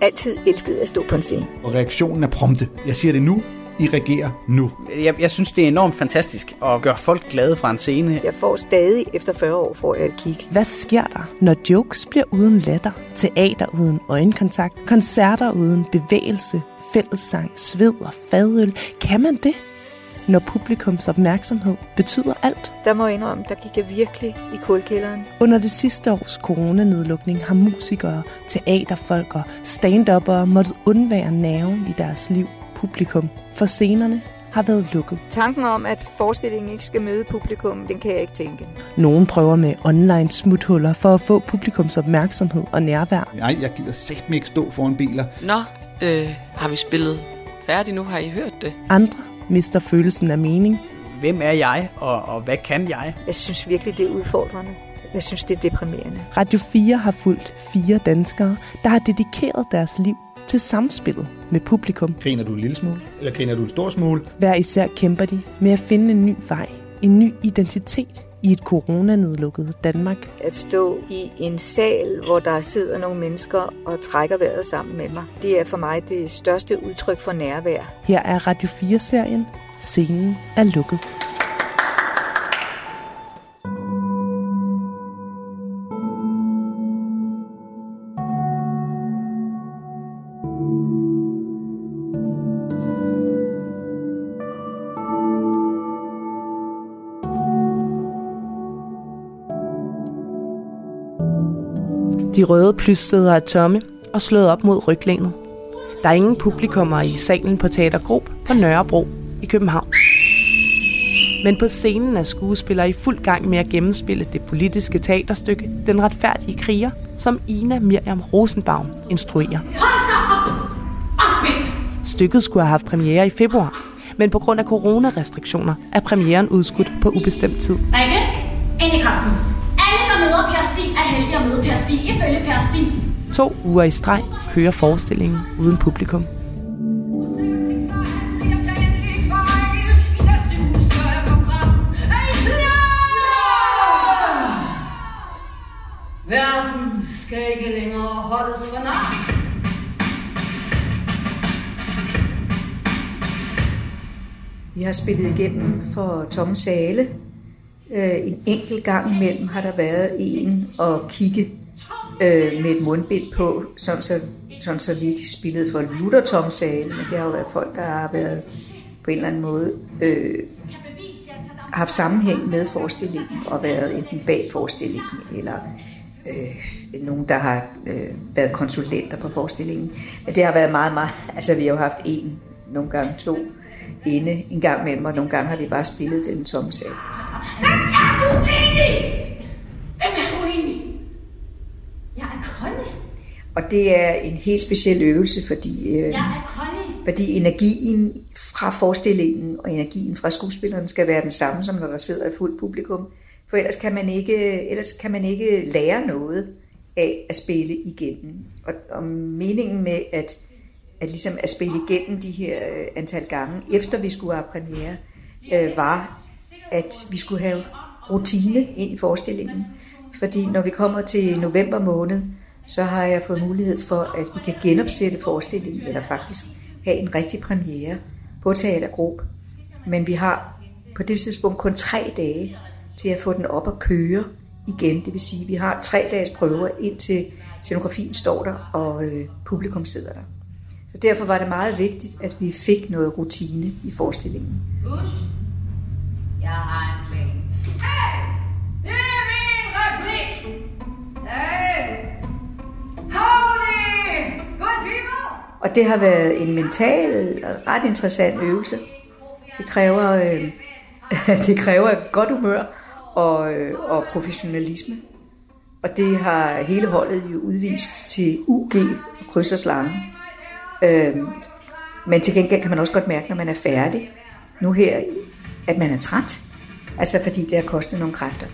altid elsket at stå på en scene. Og reaktionen er prompte. Jeg siger det nu, I reagerer nu. Jeg, jeg synes, det er enormt fantastisk at gøre folk glade fra en scene. Jeg får stadig, efter 40 år, får jeg et kig. Hvad sker der, når jokes bliver uden latter, teater uden øjenkontakt, koncerter uden bevægelse, fællessang, sved og fadøl? Kan man det? Når publikums opmærksomhed betyder alt. Der må jeg indrømme, der gik jeg virkelig i kulkælderen. Under det sidste års coronanedlukning har musikere, teaterfolk og stand måttet undvære nerven i deres liv, publikum, for scenerne har været lukket. Tanken om, at forestillingen ikke skal møde publikum, den kan jeg ikke tænke. Nogen prøver med online smuthuller for at få publikums opmærksomhed og nærvær. Nej, jeg gider sæt mig ikke stå foran biler. Nå, øh, har vi spillet færdigt nu? Har I hørt det? Andre mister følelsen af mening. Hvem er jeg, og, og hvad kan jeg? Jeg synes virkelig, det er udfordrende. Jeg synes, det er deprimerende. Radio 4 har fulgt fire danskere, der har dedikeret deres liv til samspillet med publikum. Griner du en lille smule, eller griner du en stor smule? Hver især kæmper de med at finde en ny vej, en ny identitet i et coronanedlukket Danmark. At stå i en sal, hvor der sidder nogle mennesker og trækker vejret sammen med mig, det er for mig det største udtryk for nærvær. Her er Radio 4-serien Scenen er lukket. De røde plyssæder er tomme og slået op mod ryglænet. Der er ingen publikummer i salen på Teater Grob på Nørrebro i København. Men på scenen er skuespillere i fuld gang med at gennemspille det politiske teaterstykke Den retfærdige kriger, som Ina Miriam Rosenbaum instruerer. Hold op! Stykket skulle have haft premiere i februar, men på grund af coronarestriktioner er premieren udskudt på ubestemt tid. Rikke, ind i kampen. Alle, der møder Per Stig, er heldige at møde Per Stig, Stig. To uger i streg kører forestillingen uden publikum. Verden skal ikke længere holdes for nar. Vi har spillet igennem for tomme sale. Øh, en enkelt gang imellem har der været en og kigge øh, med et mundbind på, sådan så, sådan så vi ikke spillede for Luther sagde, men det har jo været folk, der har været på en eller anden måde øh, haft sammenhæng med forestillingen og været enten bag forestillingen eller øh, nogen, der har øh, været konsulenter på forestillingen. Men det har været meget, meget... Altså, vi har jo haft en, nogle gange to inde en gang imellem, og nogle gange har vi bare spillet til en tomme sag. Hvem er du egentlig? Hvem er du egentlig? Jeg er Connie. Og det er en helt speciel øvelse, fordi, øh, Jeg er fordi energien fra forestillingen og energien fra skuespilleren skal være den samme, som når der sidder et fuldt publikum. For ellers kan man ikke, ellers kan man ikke lære noget af at spille igennem. Og, og meningen med at, at, ligesom at spille igennem de her øh, antal gange, efter vi skulle have premiere, øh, var, at vi skulle have rutine ind i forestillingen. Fordi når vi kommer til november måned, så har jeg fået mulighed for, at vi kan genopsætte forestillingen, eller faktisk have en rigtig premiere på Teatergruppe. Men vi har på det tidspunkt kun tre dage til at få den op og køre igen. Det vil sige, at vi har tre dages prøver, indtil scenografien står der, og øh, publikum sidder der. Så derfor var det meget vigtigt, at vi fik noget rutine i forestillingen. Husk, jeg har en plan. Hey! Og det har været en mental, ret interessant øvelse. Det kræver, øh, det kræver et godt humør og, øh, og professionalisme. Og det har hele holdet jo udvist til UG og kryds og slange. Øh, men til gengæld kan man også godt mærke, når man er færdig nu her, at man er træt. Altså fordi det har kostet nogle kræfter.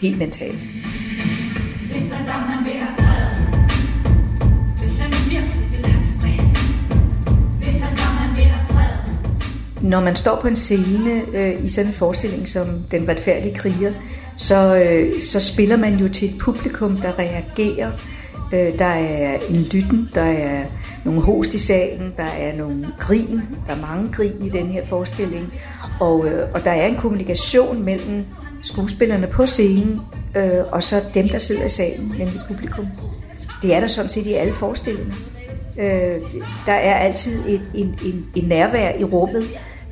Helt mentalt. Når man står på en scene øh, i sådan en forestilling som Den retfærdige kriger, så, øh, så spiller man jo til et publikum, der reagerer. Øh, der er en lytten, der er nogle host i salen, der er nogle grin, der er mange grin i den her forestilling, og, øh, og der er en kommunikation mellem skuespillerne på scenen, øh, og så dem, der sidder i salen, nemlig publikum. Det er der sådan set i alle forestillinger. Øh, der er altid et, en, en, en nærvær i rummet,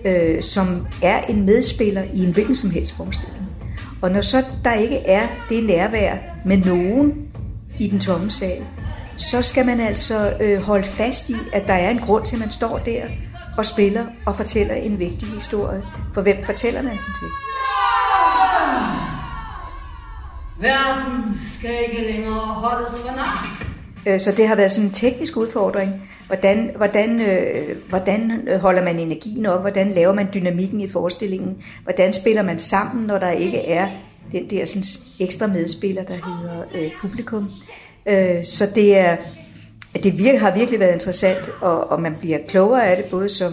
øh, som er en medspiller i en hvilken som helst forestilling. Og når så der ikke er det nærvær med nogen i den tomme sal, så skal man altså øh, holde fast i, at der er en grund til, at man står der og spiller og fortæller en vigtig historie. For hvem fortæller man den til? Verden skal ikke længere holdes for nar. Øh, Så det har været sådan en teknisk udfordring. Hvordan, hvordan, øh, hvordan holder man energien op? Hvordan laver man dynamikken i forestillingen? Hvordan spiller man sammen, når der ikke er den der sådan, ekstra medspiller, der hedder øh, publikum? Øh, så det er det virke, har virkelig været interessant, og, og man bliver klogere af det, både som,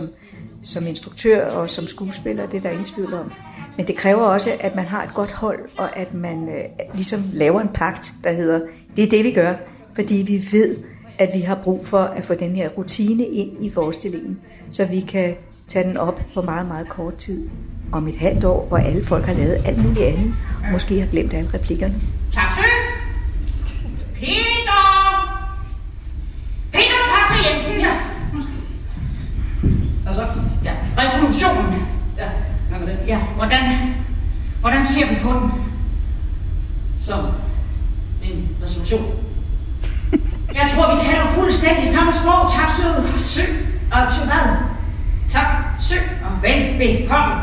som instruktør og som skuespiller, det er der ingen tvivl om. Men det kræver også, at man har et godt hold, og at man øh, ligesom laver en pagt, der hedder, det er det, vi gør, fordi vi ved, at vi har brug for at få den her rutine ind i forestillingen, så vi kan tage den op på meget, meget kort tid. Om et halvt år, hvor alle folk har lavet alt muligt andet, og måske har glemt alle replikkerne. Taxi! Peter! Jensen, ja. Og så, ja, resolutionen. Ja, hvad med den? Ja, hvordan, hvordan ser vi på den? Som en resolution. Jeg tror, vi taler fuldstændig samme sprog. Tak, søde. Søg og til hvad? Tak, søg og velbekomme.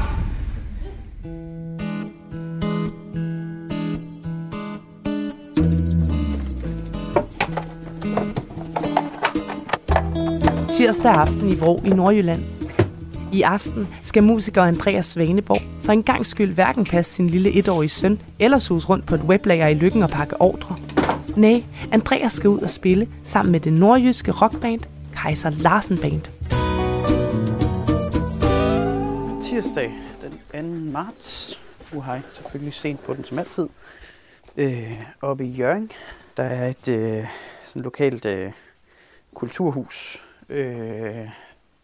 Tirsdag aften i Vrå i Nordjylland. I aften skal musiker Andreas Svaneborg for en gang skyld hverken passe sin lille etårige søn eller sus rundt på et weblager i Lykken og pakke ordre. Nej, Andreas skal ud og spille sammen med det nordjyske rockband Kaiser Larsen Band. Tirsdag den 2. marts. Uhej, selvfølgelig sent på den som altid. Øh, oppe i Jørgen, der er et øh, sådan lokalt øh, kulturhus, øh,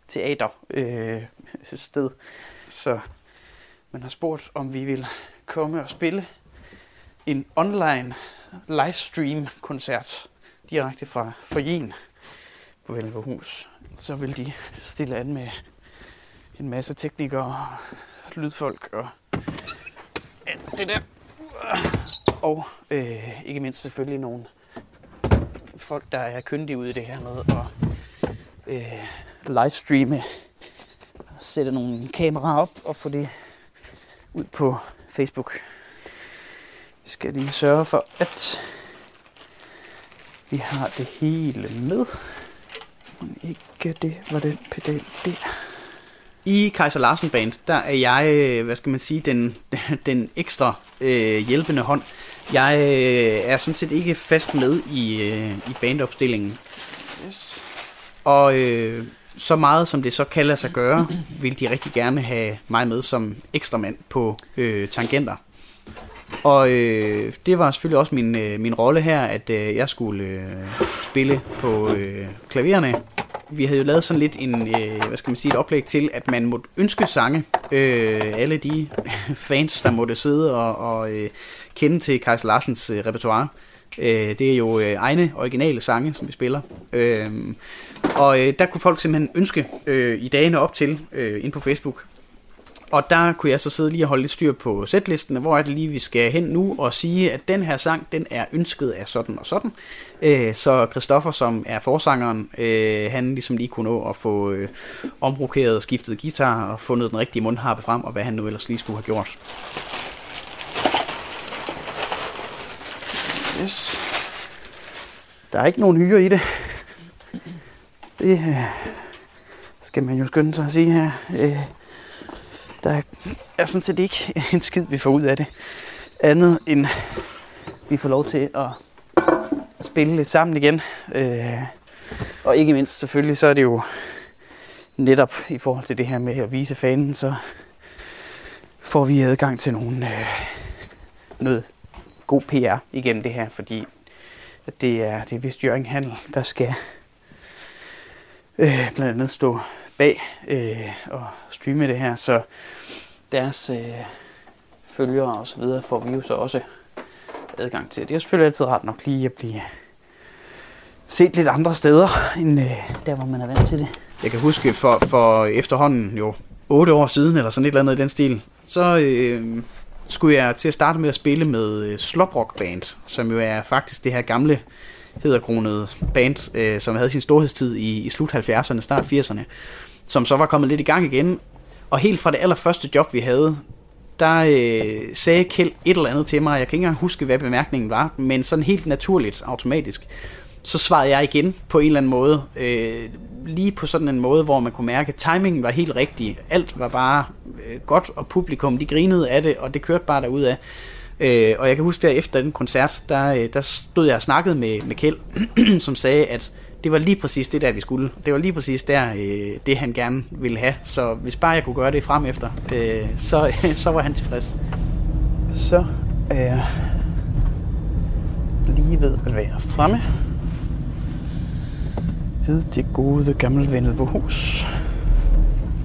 teater øh, sted. Så man har spurgt, om vi vil komme og spille en online livestream koncert direkte fra Forjen på Velverhus. Så vil de stille an med en masse teknikere og lydfolk og alt det der. Og øh, ikke mindst selvfølgelig nogle folk, der er kyndige ude i det her med at øh, livestreame, sætte nogle kameraer op og få det ud på Facebook. Vi skal lige sørge for, at vi har det hele med. Men ikke det var den pedal der. I Kaiser Larsen Band, der er jeg, øh, hvad skal man sige, den, den ekstra øh, hjælpende hånd. Jeg øh, er sådan set ikke fast med i, øh, i bandopstillingen. Yes. Og øh, så meget som det så kan lade sig gøre, vil de rigtig gerne have mig med som ekstra mand på øh, tangenter. Og øh, det var selvfølgelig også min, øh, min rolle her, at øh, jeg skulle øh, spille på øh, klavererne. Vi havde jo lavet sådan lidt en, øh, hvad skal man sige, et oplæg til, at man måtte ønske sange. Øh, alle de fans, der måtte sidde og, og øh, kende til Kajs Larsens øh, repertoire. Øh, det er jo øh, egne originale sange, som vi spiller. Øh, og øh, der kunne folk simpelthen ønske øh, i dagene op til, øh, ind på Facebook, og der kunne jeg så sidde lige og holde lidt styr på sætlisten, hvor er det lige, vi skal hen nu og sige, at den her sang, den er ønsket af sådan og sådan. Øh, så Christoffer, som er forsangeren, øh, han ligesom lige kunne nå at få øh, omrokeret, skiftet guitar og fundet den rigtige mundharpe frem, og hvad han nu ellers lige skulle have gjort. Yes. Der er ikke nogen hyre i det. Det øh, skal man jo skynde sig at sige her. Øh, der er sådan set ikke en skid, vi får ud af det. Andet end vi får lov til at spille lidt sammen igen. Øh, og ikke mindst selvfølgelig, så er det jo netop i forhold til det her med at vise fanen, så får vi adgang til nogle, øh, noget god PR igennem det her, fordi det er, det er vist Jørgen Handel, der skal øh, blandt andet stå bag øh, og streame det her, så deres øh, følgere og så videre får vi jo så også adgang til. Det er selvfølgelig altid rart nok lige at blive set lidt andre steder, end øh, der, hvor man er vant til det. Jeg kan huske for, for efterhånden jo 8 år siden, eller sådan et eller andet i den stil, så øh, skulle jeg til at starte med at spille med øh, Sloprock Band, som jo er faktisk det her gamle hedderkronede band, øh, som havde sin storhedstid i, i slut 70'erne, start 80'erne, som så var kommet lidt i gang igen. Og helt fra det allerførste job, vi havde, der øh, sagde Kjeld et eller andet til mig, jeg kan ikke engang huske, hvad bemærkningen var, men sådan helt naturligt, automatisk, så svarede jeg igen på en eller anden måde, øh, lige på sådan en måde, hvor man kunne mærke, at timingen var helt rigtig, alt var bare øh, godt, og publikum, de grinede af det, og det kørte bare derud af. Øh, og jeg kan huske, der efter den koncert, der, øh, der stod jeg og snakkede med, med Kjeld, som sagde, at det var lige præcis det der, vi skulle. Det var lige præcis der, øh, det han gerne ville have. Så hvis bare jeg kunne gøre det frem efter, øh, så, så var han tilfreds. Så er jeg lige ved at være fremme ved det gode gamle Vendelbohus.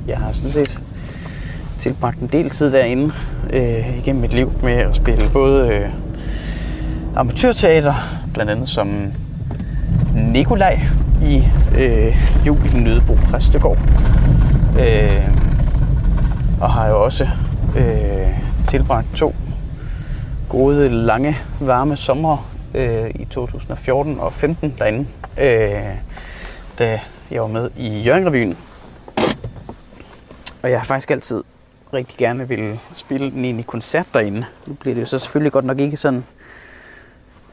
Jeg har sådan set tilbragt en del tid derinde øh, igennem mit liv med at spille både øh, amatørteater, blandt andet som Nikolaj i øh, Jul i Nødebo Præstegård. Øh, og har jo også øh, tilbragt to gode, lange, varme sommer øh, i 2014 og 15 derinde, øh, da jeg var med i Jørgen Og jeg har faktisk altid rigtig gerne ville spille den i koncert derinde. Nu bliver det jo så selvfølgelig godt nok ikke sådan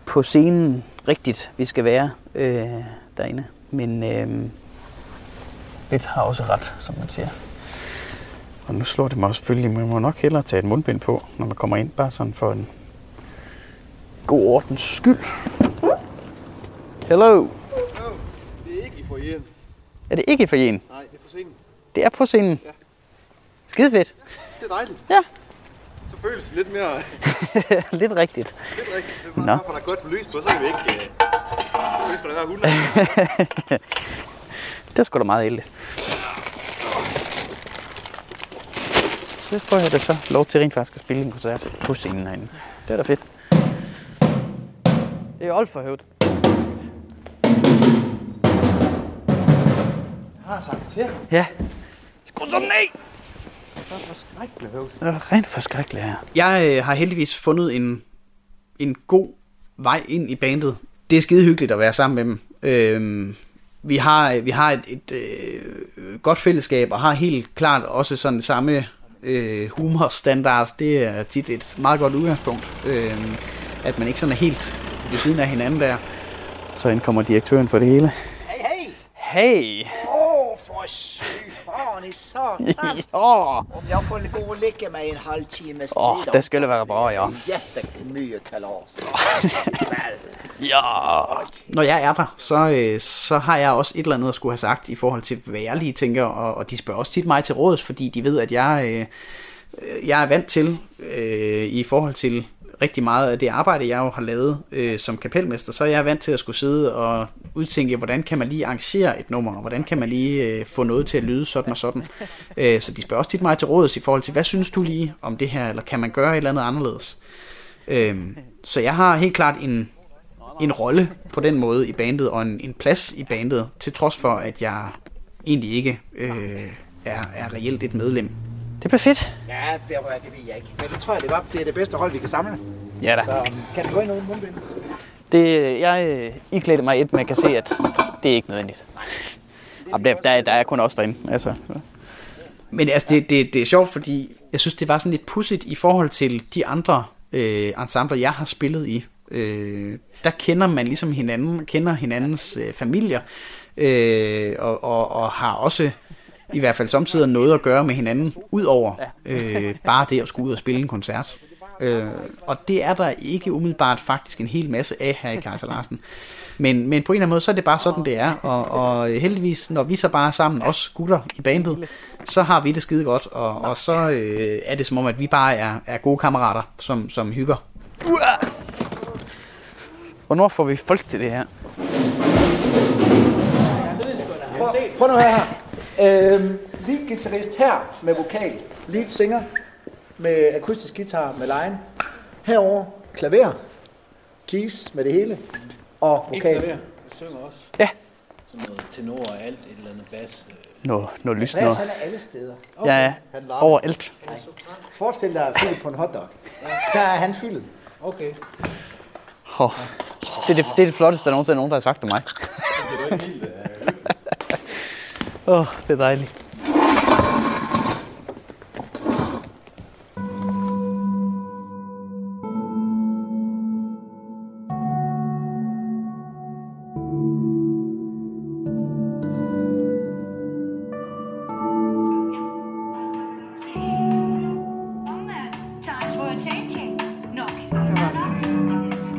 på scenen rigtigt, vi skal være øh, derinde. Men øh, lidt har også ret, som man siger. Og nu slår det mig også selvfølgelig, man må nok hellere tage et mundbind på, når man kommer ind, bare sådan for en god ordens skyld. Hello. Det er ikke i forjen. Er det ikke i forjen? Nej, det er på scenen. Det er på scenen? Ja. Skide fedt. Det er dejligt. Ja. Så føles det lidt mere Lidt rigtigt. lidt rigtigt. Det er bare Nå. derfor, der er godt lys på, så kan vi ikke... Øh, lys på der være 100. Det er sgu da meget heldigt. Så får jeg da så lov til rent faktisk at spille en koncert på scenen herinde. Det er da fedt. Det er alt for højt. Jeg har sagt det til. Ja. Skru så ned! Det er forskrækkeligt høvt. Det er rent forskrækkeligt her. Jeg øh, har heldigvis fundet en, en god vej ind i bandet. Det er skide hyggeligt at være sammen med dem. Øh, vi har, vi har et, et øh, godt fællesskab, og har helt klart også sådan samme øh, humorstandard. Det er tit et meget godt udgangspunkt. Øh, at man ikke sådan er helt ved siden af hinanden der. Så indkommer direktøren for det hele. Hej, hej! Hey! Åh, for sy fan i satan! Ja! Om jeg får gå og ligge mig en halv times tid. Åh, det skulle være bra, ja. Jättemycket kalas. Ja. Når jeg er der, så, øh, så har jeg også et eller andet at skulle have sagt i forhold til, hvad jeg lige tænker, og, og de spørger også tit mig til råds, fordi de ved, at jeg, øh, øh, jeg er vant til øh, i forhold til rigtig meget af det arbejde, jeg jo har lavet øh, som kapelmester, så er jeg vant til at skulle sidde og udtænke, hvordan kan man lige arrangere et nummer, og hvordan kan man lige øh, få noget til at lyde sådan og sådan. Øh, så de spørger også tit mig til råds i forhold til, hvad synes du lige om det her, eller kan man gøre et eller andet anderledes? Øh, så jeg har helt klart en, en rolle på den måde i bandet, og en, en plads i bandet, til trods for, at jeg egentlig ikke øh, er, er reelt et medlem. Det bliver fedt. Ja, det, er, det ved jeg ikke. Men det tror jeg, det, godt, det er det bedste hold, vi kan samle. Ja da. Så um, kan du gå ind uden mundbind? Det, jeg øh, iklædte mig et, man kan se, at det er ikke nødvendigt. Jamen, der, der, der er kun også derinde. Altså. Men altså, det, det, det er sjovt, fordi jeg synes, det var sådan lidt pudsigt i forhold til de andre øh, ensembler, jeg har spillet i. Øh, der kender man ligesom hinanden, kender hinandens øh, familier, øh, og, og, og har også i hvert fald samtidig noget at gøre med hinanden, udover øh, bare det at skulle ud og spille en koncert. Øh, og det er der ikke umiddelbart faktisk en hel masse af her i Kaiser Larsen. Men, men på en eller anden måde, så er det bare sådan, det er. Og, og heldigvis, når vi så bare er sammen, os gutter i bandet, så har vi det skide godt. Og, og så øh, er det som om, at vi bare er, er gode kammerater, som, som hygger. Hvornår får vi folk til det her? Prøv, prøv nu her. Øhm, lead guitarist her med vokal. Lead singer med akustisk guitar med line. Herover klaver. Keys med det hele. Og vokal. Du synger også? Ja. Sådan noget tenor og alt, et eller andet bas. øh. Noget, noget lyst noget. han er alle steder. Ja, ja. Han larmer. Overalt. Forestil dig fyldet på en hotdog. Der er han fyldet. Okay. Oh. Det, er det, det er det flotteste, der nogensinde er nogen, der har sagt til mig. Åh, oh, det er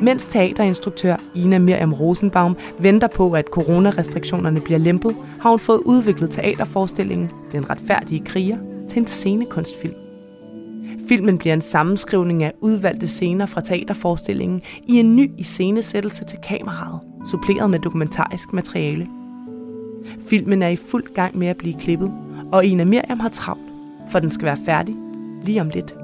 Mens teaterinstruktør Ina Miriam Rosenbaum venter på, at coronarestriktionerne bliver lempet, har hun fået udviklet teaterforestillingen Den retfærdige kriger til en scenekunstfilm. Filmen bliver en sammenskrivning af udvalgte scener fra teaterforestillingen i en ny iscenesættelse til kameraet, suppleret med dokumentarisk materiale. Filmen er i fuld gang med at blive klippet, og Ina Miriam har travlt, for den skal være færdig lige om lidt.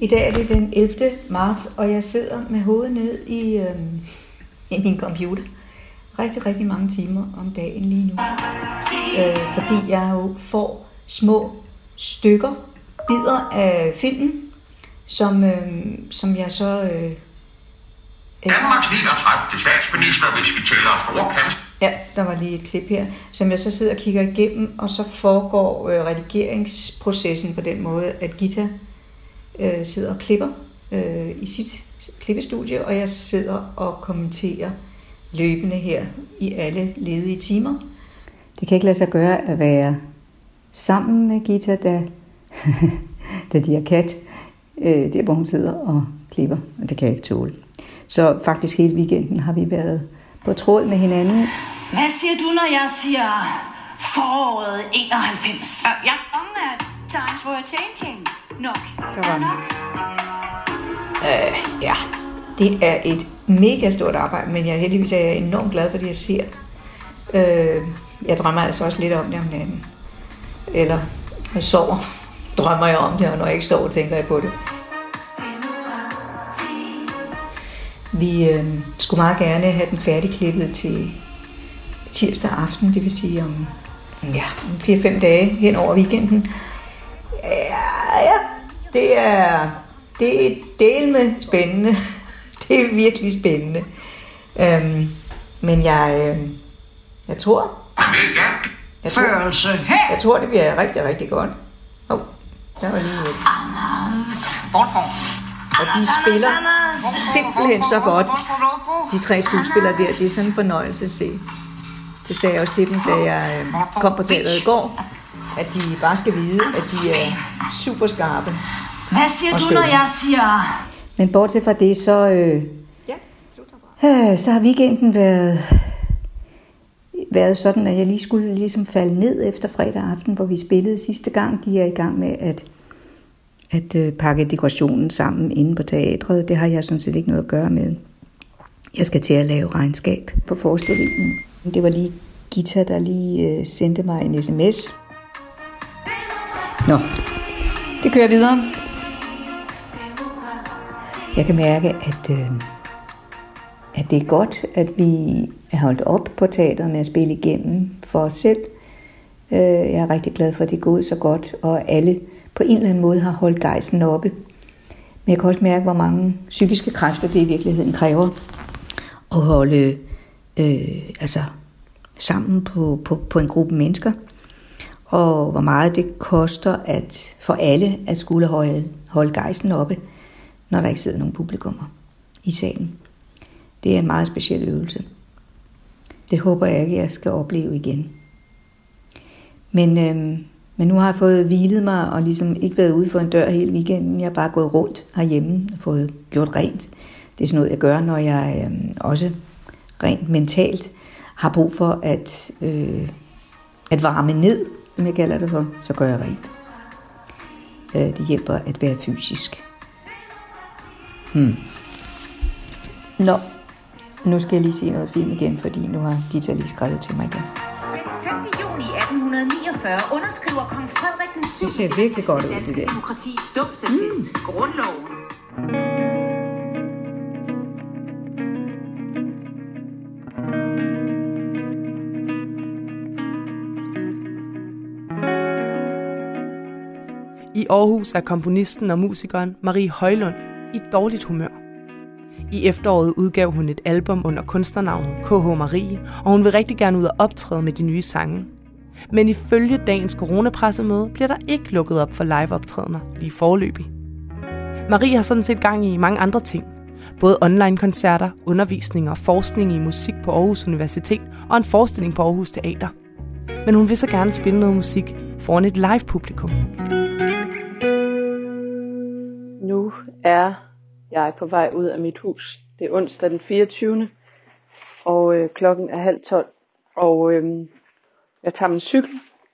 I dag er det den 11. marts, og jeg sidder med hovedet ned i, øh, i min computer. Rigtig, rigtig mange timer om dagen lige nu. Øh, fordi jeg jo får små stykker, bidder af filmen, som, øh, som jeg så... Øh, Danmarks 39. statsminister, hvis vi tæller Storkant. Ja, der var lige et klip her, som jeg så sidder og kigger igennem, og så foregår øh, redigeringsprocessen på den måde, at Gita øh, sidder og klipper øh, i sit klippestudie, og jeg sidder og kommenterer løbende her i alle ledige timer. Det kan ikke lade sig gøre at være sammen med Gita, da, da de er kat, øh, der hvor hun sidder og klipper, og det kan jeg ikke tåle. Så faktisk hele weekenden har vi været på tråd med hinanden. Hvad siger du, når jeg siger foråret 91? Uh, ja. Time for a changing. Nok. Der var nok. Øh, ja, det er et mega stort arbejde, men jeg er heldigvis er jeg enormt glad for det, jeg ser. Øh, jeg drømmer altså også lidt om det om natten. Eller når jeg sover, drømmer jeg om det, og når jeg ikke sover, tænker jeg på det. Vi øh, skulle meget gerne have den færdigklippet til tirsdag aften, det vil sige om ja, 4-5 dage hen over weekenden. Ja, det er, det er del med spændende. Det er virkelig spændende. Øhm, men jeg, øh, jeg tror, jeg tror, Følelse her. jeg tror, det bliver rigtig, rigtig godt. Åh, oh, der var lige et. Og de spiller simpelthen så godt. De tre skuespillere der, det er sådan en fornøjelse at se. Det sagde jeg også til dem, da jeg øh, kom på teateret i går, at de bare skal vide, at de er super skarpe. Hvad siger du, når jeg siger... Men bortset fra det, så, øh, øh, så har weekenden været, været sådan, at jeg lige skulle ligesom falde ned efter fredag aften, hvor vi spillede sidste gang. De er i gang med at, at øh, pakke dekorationen sammen inde på teatret. Det har jeg sådan set ikke noget at gøre med. Jeg skal til at lave regnskab på forestillingen. Det var lige Gita, der lige øh, sendte mig en sms. Nå, det kører videre. Jeg kan mærke, at, øh, at det er godt, at vi er holdt op på teateret med at spille igennem for os selv. Øh, jeg er rigtig glad for, at det er gået så godt, og alle på en eller anden måde har holdt gejsen oppe. Men jeg kan også mærke, hvor mange psykiske kræfter det i virkeligheden kræver at holde øh, altså, sammen på, på, på en gruppe mennesker. Og hvor meget det koster at for alle at skulle holde, holde gejsten oppe, når der ikke sidder nogen publikummer i salen. Det er en meget speciel øvelse. Det håber jeg ikke, jeg skal opleve igen. Men, øhm, men nu har jeg fået hvilet mig og ligesom ikke været ude for en dør hele weekenden. Jeg har bare gået rundt herhjemme og fået gjort rent. Det er sådan noget, jeg gør, når jeg øhm, også rent mentalt har brug for at, øh, at varme ned, som jeg kalder det for, så gør jeg rent. Øh, det hjælper at være fysisk. Hmm. Nå, nu skal jeg lige se noget film igen, fordi nu har Gita lige skrevet til mig igen. Den 5. juni 1849 underskriver kong Frederik den 7. Det ser virkelig godt ud, det der. demokratis dumsattest, mm. grundloven. I Aarhus er komponisten og musikeren Marie Højlund i dårligt humør. I efteråret udgav hun et album under kunstnernavnet KH Marie, og hun vil rigtig gerne ud og optræde med de nye sange. Men ifølge dagens coronapressemøde bliver der ikke lukket op for liveoptrædener lige forløbig. Marie har sådan set gang i mange andre ting. Både online-koncerter, undervisning og forskning i musik på Aarhus Universitet og en forestilling på Aarhus Teater. Men hun vil så gerne spille noget musik foran et live-publikum. Er jeg på vej ud af mit hus. Det er onsdag den 24. Og øh, klokken er halv tolv. Og øh, jeg tager min cykel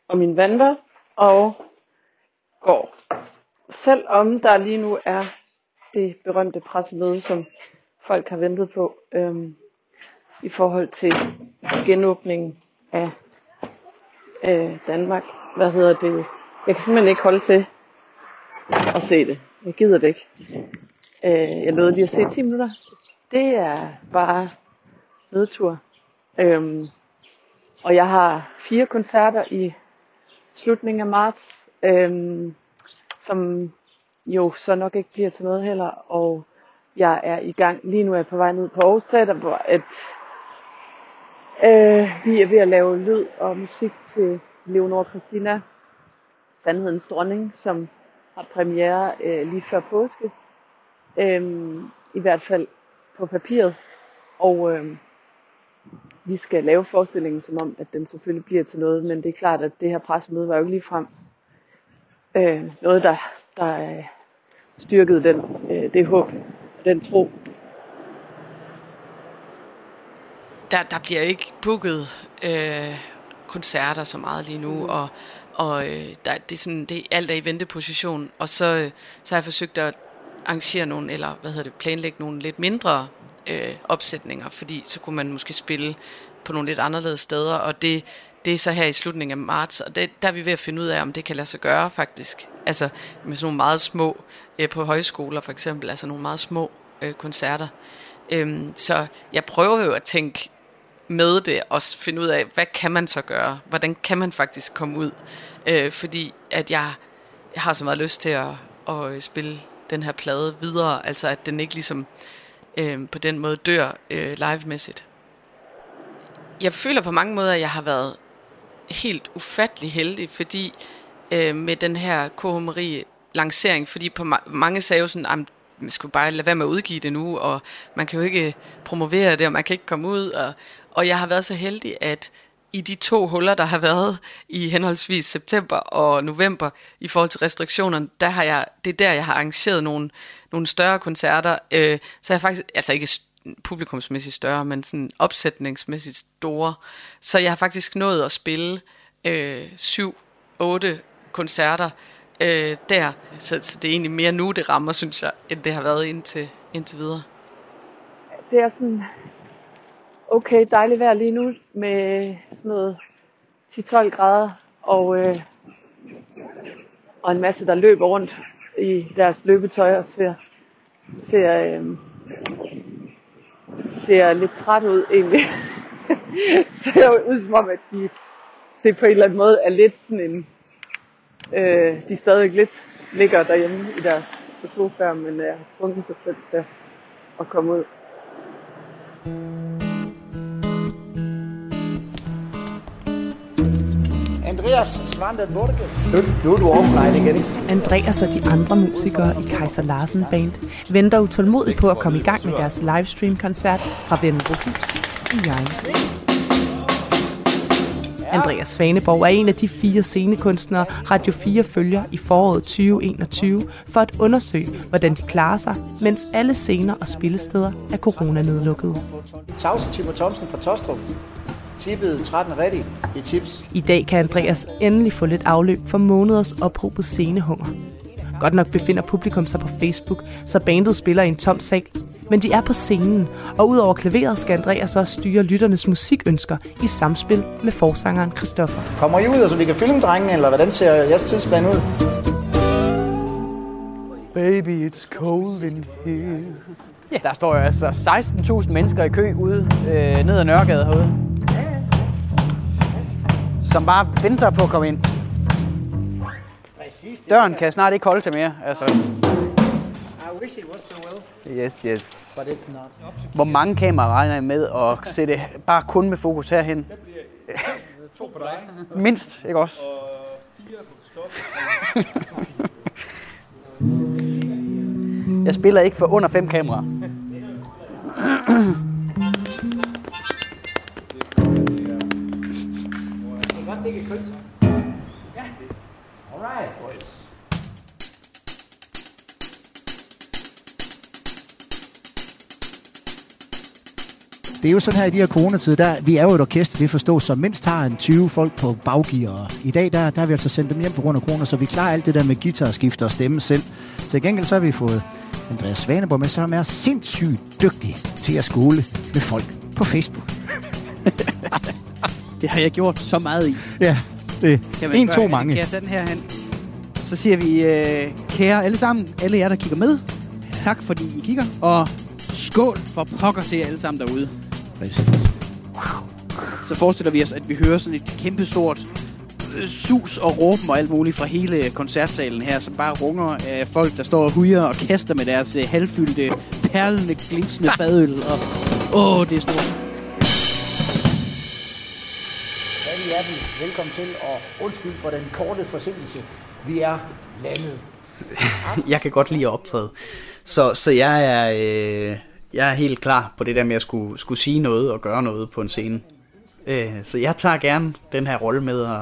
og min vandvær og går. Selvom der lige nu er det berømte pressemøde, som folk har ventet på øh, i forhold til genåbningen af øh, Danmark. Hvad hedder det? Jeg kan simpelthen ikke holde til at se det. Jeg gider det ikke. Øh, jeg nåede lige at se 10 minutter. Det er bare nedtur. Øhm, og jeg har fire koncerter i slutningen af marts, øhm, som jo så nok ikke bliver til noget heller. Og jeg er i gang, lige nu er jeg på vej ned på Aarhus Teater, hvor at, øh, vi er ved at lave lyd og musik til Leonor Christina, Sandhedens Dronning, som har premiere øh, lige før påske. Øhm, I hvert fald på papiret. Og øhm, vi skal lave forestillingen som om, at den selvfølgelig bliver til noget. Men det er klart, at det her pressemøde var jo ikke lige frem øh, noget, der, der øh, styrkede den, øh, det håb og den tro. Der, der bliver ikke booket øh, koncerter så meget lige nu, og, og øh, der, det er sådan, det, alt er i venteposition. Og så, øh, så har jeg forsøgt at arrangere nogle, eller hvad hedder det, planlægge nogle lidt mindre øh, opsætninger, fordi så kunne man måske spille på nogle lidt anderledes steder, og det, det er så her i slutningen af marts, og det, der er vi ved at finde ud af, om det kan lade sig gøre faktisk. Altså med sådan nogle meget små, øh, på højskoler for eksempel, altså nogle meget små øh, koncerter. Øhm, så jeg prøver jo at tænke med det og finde ud af, hvad kan man så gøre? Hvordan kan man faktisk komme ud? Øh, fordi at jeg, jeg har så meget lyst til at, at øh, spille den her plade videre, altså at den ikke ligesom øh, på den måde dør øh, live-mæssigt. Jeg føler på mange måder, at jeg har været helt ufattelig heldig, fordi øh, med den her KH Marie lancering, fordi på ma- mange sagde jo sådan, at man skulle bare lade være med at udgive det nu, og man kan jo ikke promovere det, og man kan ikke komme ud, og, og jeg har været så heldig, at i de to huller, der har været i henholdsvis september og november i forhold til restriktionerne, der har jeg, det er der, jeg har arrangeret nogle, nogle større koncerter. Øh, så jeg faktisk, altså ikke publikumsmæssigt større, men sådan opsætningsmæssigt store. Så jeg har faktisk nået at spille øh, syv, otte koncerter øh, der. Så, så det er egentlig mere nu, det rammer, synes jeg, end det har været indtil, indtil videre. Det er sådan okay dejligt vejr lige nu med sådan noget 10-12 grader og, øh, og en masse, der løber rundt i deres løbetøj og ser, ser, øh, ser lidt træt ud egentlig. ser ud som om, at de, det på en eller anden måde er lidt sådan en, øh, de stadig lidt ligger derhjemme i deres sofaer, men øh, har tvunget sig selv til at komme ud. Andreas Svante Borges. Nu, nu er du offline igen? Andreas og de andre musikere i Kaiser Larsen Band venter utålmodigt på at komme i gang med deres livestream-koncert fra Vendelbohus i Hjørring. Andreas Svaneborg er en af de fire scenekunstnere, Radio 4 følger i foråret 2021 for at undersøge, hvordan de klarer sig, mens alle scener og spillesteder er coronanedlukkede. Tavse Timo Thomsen fra Tostrup. Tippet 13 ready i tips. I dag kan Andreas endelig få lidt afløb for måneders ophobet scenehunger. Godt nok befinder publikum sig på Facebook, så bandet spiller i en tom sal. Men de er på scenen, og udover klaveret skal Andreas også styre lytternes musikønsker i samspil med forsangeren Christoffer. Kommer I ud, så vi kan filme drengene, eller hvordan ser jeres tidsplan ud? Baby, it's cold in here. Ja, der står jo altså 16.000 mennesker i kø ude øh, ned ad Nørregade herude. Som bare venter på at komme ind. Døren kan snart ikke holde til mere. Altså. I wish it was so well, Yes, yes. but it's not. Hvor mange kameraer regner I med at sætte bare kun med fokus herhen? To på dig. Mindst, ikke også? Og fire på Kristoffer. Jeg spiller ikke for under fem kameraer. Det er jo sådan her i de her coronatider, der, vi er jo et orkester, det forstås, som mindst har en 20 folk på baggear. I dag, der, der har vi altså sendt dem hjem på grund af corona, så vi klarer alt det der med guitarskift og stemme selv. Til gengæld så har vi fået Andreas Svaneborg med, som er sindssygt dygtig til at skole med folk på Facebook. Det har jeg gjort så meget i. Ja, det Kan en, to, mange. Kan jeg tage den her hen? Så siger vi, øh, kære alle sammen, alle jer, der kigger med. Tak fordi I kigger. Og skål for pokker til jer alle sammen derude. Præcis. Så forestiller vi os, at vi hører sådan et kæmpestort øh, sus og råben og alt muligt fra hele koncertsalen her, som bare runger af folk, der står og hujer og kaster med deres øh, halvfyldte, perlende, glinsende fadøl. Og, åh, det er stort. Alle hjertelig velkommen til, og undskyld for den korte forsinkelse. Vi er landet. jeg kan godt lide at optræde. Så, så jeg, er, øh, jeg er helt klar på det der med at skulle, skulle sige noget og gøre noget på en scene. Øh, så jeg tager gerne den her rolle med at,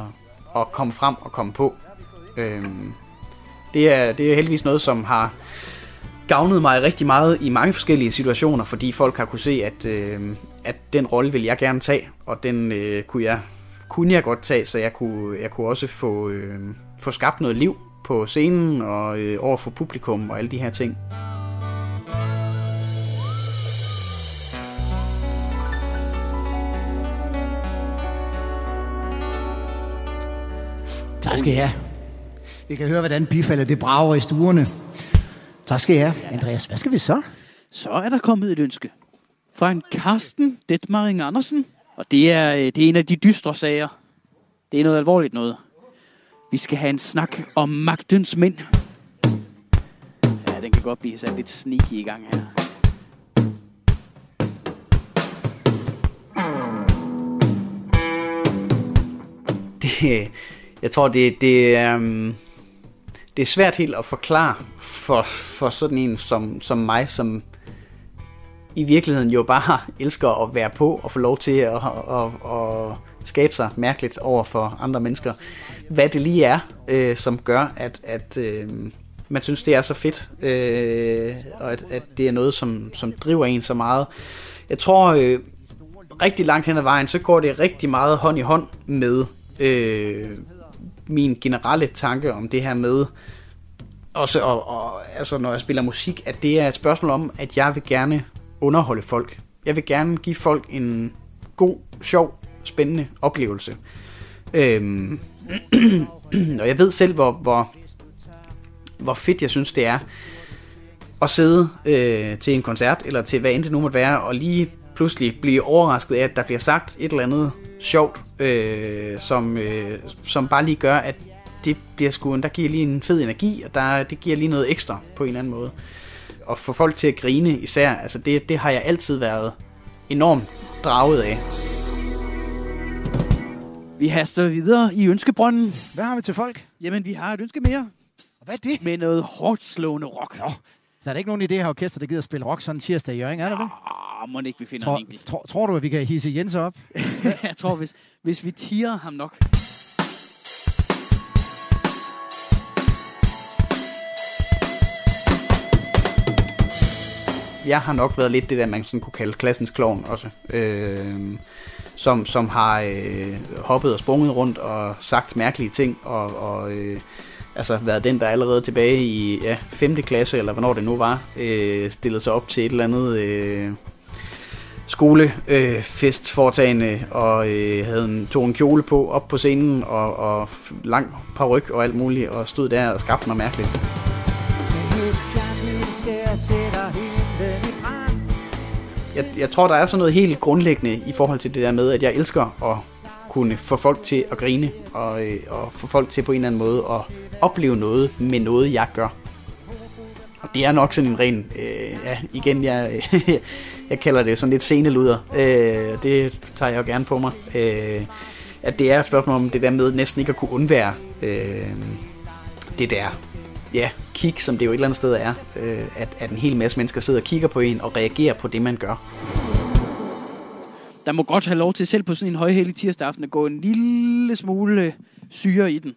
at komme frem og komme på. Øh, det, er, det er heldigvis noget, som har gavnet mig rigtig meget i mange forskellige situationer, fordi folk har kunne se, at, øh, at den rolle vil jeg gerne tage, og den øh, kunne, jeg, kunne jeg godt tage, så jeg kunne, jeg kunne også få, øh, få skabt noget liv på scenen og øh, over for publikum og alle de her ting. Tak skal I have. Vi kan høre, hvordan bifaldet det brager i stuerne. Tak skal I have. Andreas, hvad skal vi så? Så er der kommet et ønske fra en Karsten Detmaring Andersen, og det er, øh, det er en af de dystre sager. Det er noget alvorligt noget. Vi skal have en snak om magtens mænd. Ja, den kan godt blive sat lidt sneaky i gang her. Det, jeg tror, det, det, er, det er svært helt at forklare for, for sådan en som, som mig, som i virkeligheden jo bare elsker at være på og få lov til at, at, at, at skabe sig mærkeligt over for andre mennesker. Hvad det lige er, øh, som gør, at, at øh, man synes, det er så fedt, øh, og at, at det er noget, som, som driver en så meget. Jeg tror, øh, rigtig langt hen ad vejen, så går det rigtig meget hånd i hånd med øh, min generelle tanke om det her med, også og, og, altså når jeg spiller musik, at det er et spørgsmål om, at jeg vil gerne underholde folk. Jeg vil gerne give folk en god, sjov, spændende oplevelse. Øhm, og jeg ved selv, hvor, hvor, hvor fedt jeg synes, det er at sidde øh, til en koncert, eller til hvad end det nu måtte være, og lige pludselig blive overrasket af, at der bliver sagt et eller andet sjovt, øh, som, øh, som bare lige gør, at det bliver sgu, der giver lige en fed energi, og der, det giver lige noget ekstra på en eller anden måde. Og få folk til at grine især, altså det, det har jeg altid været enormt draget af. Vi haster videre i ønskebrønden. Hvad har vi til folk? Jamen, vi har et ønske mere. Og hvad er det? Med noget hårdt slående rock. Nå, der er da ikke nogen i det her orkester, der gider spille rock sådan en tirsdag i Jørgen, er der det? Ah, må ikke vi finder Tror, en enkelt. tror, tror du, at vi kan hisse Jens op? jeg tror, hvis, hvis vi tiger ham nok. Jeg har nok været lidt det der, man sådan kunne kalde klassens klovn også. Øh, som, som har øh, hoppet og sprunget rundt og sagt mærkelige ting og, og øh, altså været den, der allerede tilbage i ja, 5. klasse, eller hvornår det nu var, øh, stillede sig op til et eller andet øh, skolefest øh, og øh, havde en, tog en kjole på op på scenen, og, og lang paryk og alt muligt, og stod der og skabte mig mærkeligt. Jeg, jeg tror, der er sådan noget helt grundlæggende i forhold til det der med, at jeg elsker at kunne få folk til at grine, og, øh, og få folk til på en eller anden måde at opleve noget med noget, jeg gør. Og det er nok sådan en ren, øh, ja, igen, jeg, jeg kalder det sådan lidt sceneluder. Øh, det tager jeg jo gerne på mig. Øh, at det er et spørgsmål om det der med næsten ikke at kunne undvære øh, det der, ja, kig, som det jo et eller andet sted er. Øh, at, at en hel masse mennesker sidder og kigger på en og reagerer på det, man gør der må godt have lov til selv på sådan en højhellig tirsdag aften at gå en lille smule syre i den.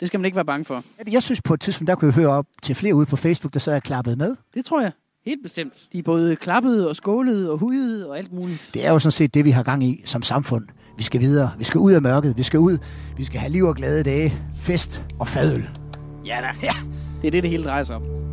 Det skal man ikke være bange for. Jeg synes på et tidspunkt, der kunne jeg høre op til flere ude på Facebook, der så er klappet med. Det tror jeg. Helt bestemt. De er både klappet og skålet og hudet og alt muligt. Det er jo sådan set det, vi har gang i som samfund. Vi skal videre. Vi skal ud af mørket. Vi skal ud. Vi skal have liv og glade dage. Fest og fadøl. Ja da. Ja. Det er det, det hele drejer sig om.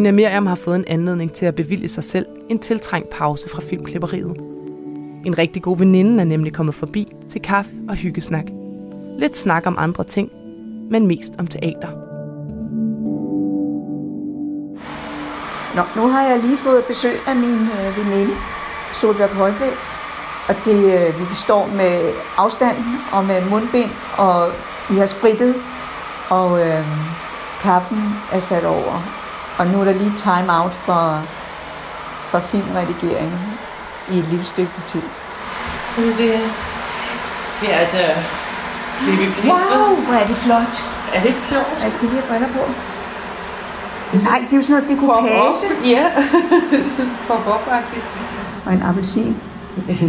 Ina Miriam har fået en anledning til at bevilge sig selv en tiltrængt pause fra filmklipperiet. En rigtig god veninde er nemlig kommet forbi til kaffe og hyggesnak. Lidt snak om andre ting, men mest om teater. Nå, nu har jeg lige fået besøg af min øh, veninde, Solbjørg Højfeldt. Og det, øh, vi står med afstanden og med mundbind, og vi har sprittet, og øh, kaffen er sat over. Og nu er der lige time out for, for filmredigering i et lille stykke tid. Kan vi se her? Det er altså klippe Wow, hvor er det flot. Er det ikke sjovt? Jeg skal lige have briller på. Det Nej, det er jo sådan noget dekoupage. Ja, sådan pop-up-agtigt. Og en appelsin.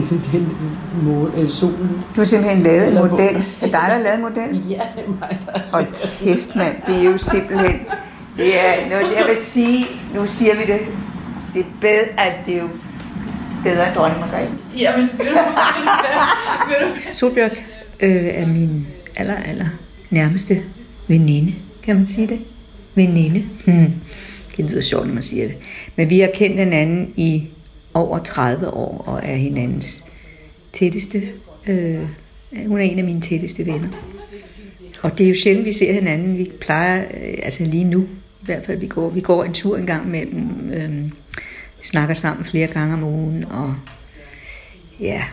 sådan en mål, eller solen. Du har simpelthen lavet en model. Er det dig, der har lavet en model? Ja, det er mig, der Og kæft, mand. Det er jo simpelthen... Det er noget, jeg vil sige, nu siger vi det, det er bedre, altså det er jo bedre end dronning Margrethe. Jamen, ved du hvad? Solbjørg øh, er min aller, aller nærmeste veninde, kan man sige det? Veninde. Hmm. Det lyder sjovt, når man siger det. Men vi har kendt hinanden i over 30 år, og er hinandens tætteste. Øh, hun er en af mine tætteste venner. Og det er jo sjældent, vi ser hinanden. Vi plejer, øh, altså lige nu, i hvert fald, vi går, vi går en tur en gang mellem. Øh, vi snakker sammen flere gange om ugen, og ja.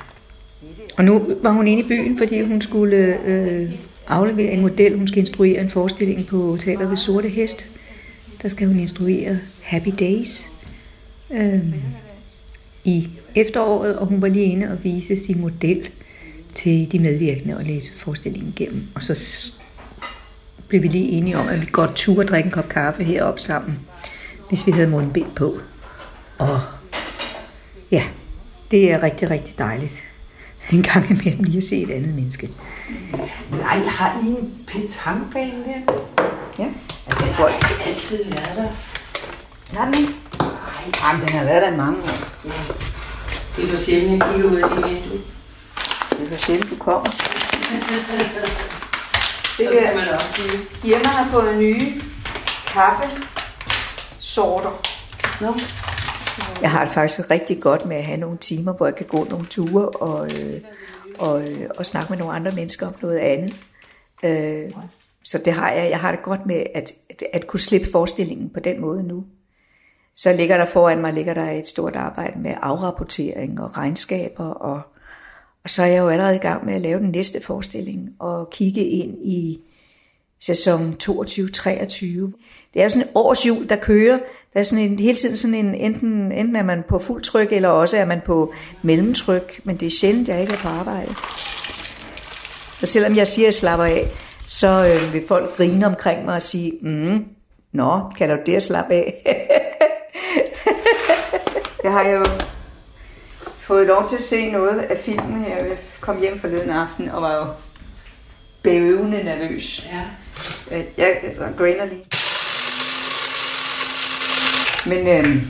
Og nu var hun inde i byen, fordi hun skulle øh, aflevere en model. Hun skal instruere en forestilling på Teater ved Sorte Hest. Der skal hun instruere Happy Days øh, i efteråret, og hun var lige inde og vise sin model til de medvirkende og læse forestillingen igennem. Og så blev vi lige enige om, at vi godt turde drikke en kop kaffe heroppe sammen, hvis vi havde mundbind på. Og ja, det er rigtig, rigtig dejligt. En gang imellem lige at se et andet menneske. Nej, har I en petangbane der? Ja. Altså, folk har altid været der. Har den ikke? Nej, Jamen, den har været der i mange år. Ja. Det er for sjældent, jeg kigger ud af det vindue. Det er for sjældent, du kommer. Det der. kan man også sige. Hjemme har fået nye kaffesorter. Nå. Jeg har det faktisk rigtig godt med at have nogle timer, hvor jeg kan gå nogle ture og, øh, og, øh, og snakke med nogle andre mennesker om noget andet. Øh, så det har jeg. Jeg har det godt med at, at, at kunne slippe forestillingen på den måde nu. Så ligger der foran mig ligger der et stort arbejde med afrapportering og regnskaber, og, og så er jeg jo allerede i gang med at lave den næste forestilling og kigge ind i sæson 22-23. Det er jo sådan et årsjul, der kører. Der er sådan en, hele tiden sådan en, enten, enten er man på fuld tryk, eller også er man på mellemtryk, men det er sjældent, jeg ikke er på arbejde. Så selvom jeg siger, at jeg slapper af, så øh, vil folk grine omkring mig og sige, mm, Nå, kan du det slappe af? jeg har jo fået lov til at se noget af filmen her. Jeg kom hjem forleden aften og var jo bævende nervøs. Ja. Jeg grainer lige. Men, øhm,